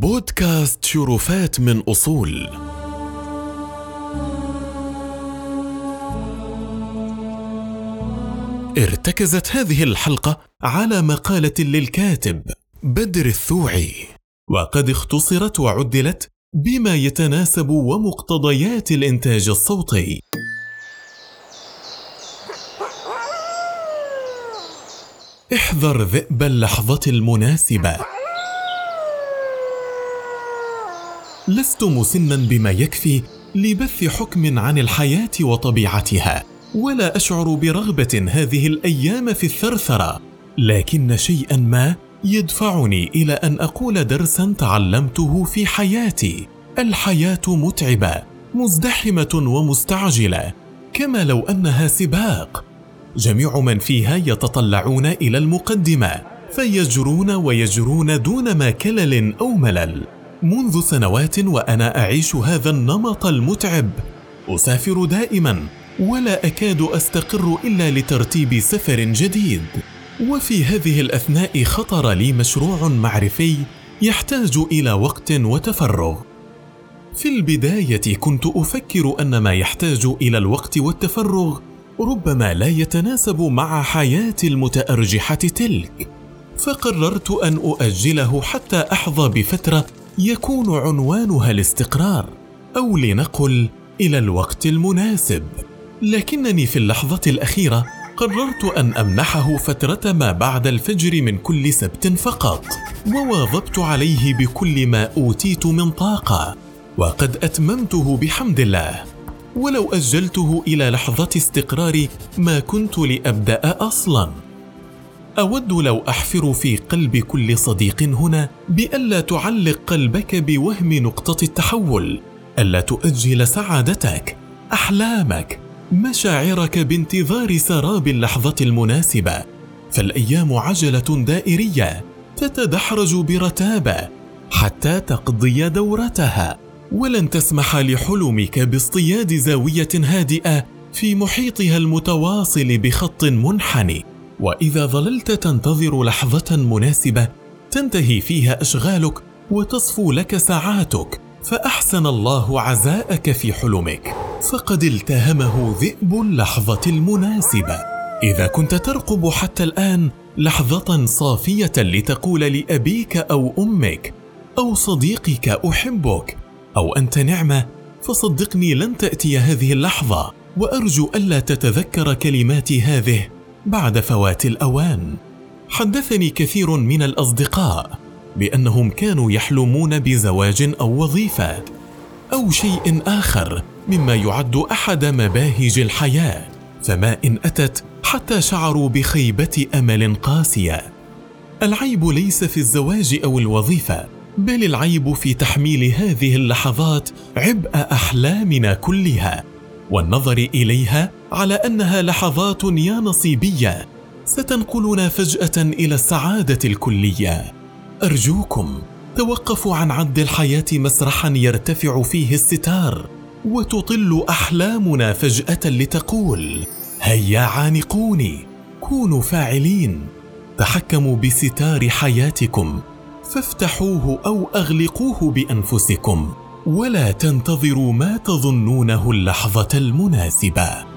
بودكاست شرفات من أصول. ارتكزت هذه الحلقة على مقالة للكاتب بدر الثوعي. وقد اختصرت وعدلت بما يتناسب ومقتضيات الإنتاج الصوتي. احذر ذئب اللحظة المناسبة. لست مسنا بما يكفي لبث حكم عن الحياة وطبيعتها ولا أشعر برغبة هذه الأيام في الثرثرة لكن شيئا ما يدفعني إلى أن أقول درسا تعلمته في حياتي. الحياة متعبة مزدحمة ومستعجلة كما لو أنها سباق. جميع من فيها يتطلعون إلى المقدمة فيجرون ويجرون دون ما كلل أو ملل. منذ سنوات وأنا أعيش هذا النمط المتعب. أسافر دائما ولا أكاد أستقر إلا لترتيب سفر جديد. وفي هذه الأثناء خطر لي مشروع معرفي يحتاج إلى وقت وتفرغ. في البداية كنت أفكر أن ما يحتاج إلى الوقت والتفرغ ربما لا يتناسب مع حياتي المتأرجحة تلك. فقررت أن أؤجله حتى أحظى بفترة يكون عنوانها الاستقرار أو لنقل إلى الوقت المناسب. لكنني في اللحظة الأخيرة قررت أن أمنحه فترة ما بعد الفجر من كل سبت فقط وواظبت عليه بكل ما أوتيت من طاقة وقد أتممته بحمد الله. ولو أجلته إلى لحظة استقراري ما كنت لأبدأ أصلا. أود لو أحفر في قلب كل صديق هنا بالا تعلق قلبك بوهم نقطة التحول ألا تؤجل سعادتك أحلامك مشاعرك بانتظار سراب اللحظة المناسبة. فالأيام عجلة دائرية تتدحرج برتابة حتى تقضي دورتها. ولن تسمح لحلمك باصطياد زاوية هادئة في محيطها المتواصل بخط منحني. وإذا ظللت تنتظر لحظة مناسبة تنتهي فيها أشغالك وتصفو لك ساعاتك فأحسن الله عزاءك في حلمك. فقد التهمه ذئب اللحظة المناسبة. إذا كنت ترقب حتى الآن لحظة صافية لتقول لأبيك أو أمك أو صديقك أحبك أو أنت نعمة فصدقني لن تأتي هذه اللحظة وأرجو ألا تتذكر كلماتي هذه. بعد فوات الأوان. حدثني كثير من الأصدقاء بأنهم كانوا يحلمون بزواج أو وظيفة أو شيء آخر مما يعد أحد مباهج الحياة فما إن أتت حتى شعروا بخيبة أمل قاسية. العيب ليس في الزواج أو الوظيفة بل العيب في تحميل هذه اللحظات عبء أحلامنا كلها. والنظر إليها على أنها لحظات يا نصيبية ستنقلنا فجأة إلى السعادة الكلية. أرجوكم توقفوا عن عد الحياة مسرحا يرتفع فيه الستار وتطل أحلامنا فجأة لتقول هيا عانقوني كونوا فاعلين تحكموا بستار حياتكم فافتحوه أو أغلقوه بأنفسكم. ولا تنتظروا ما تظنونه اللحظة المناسبة.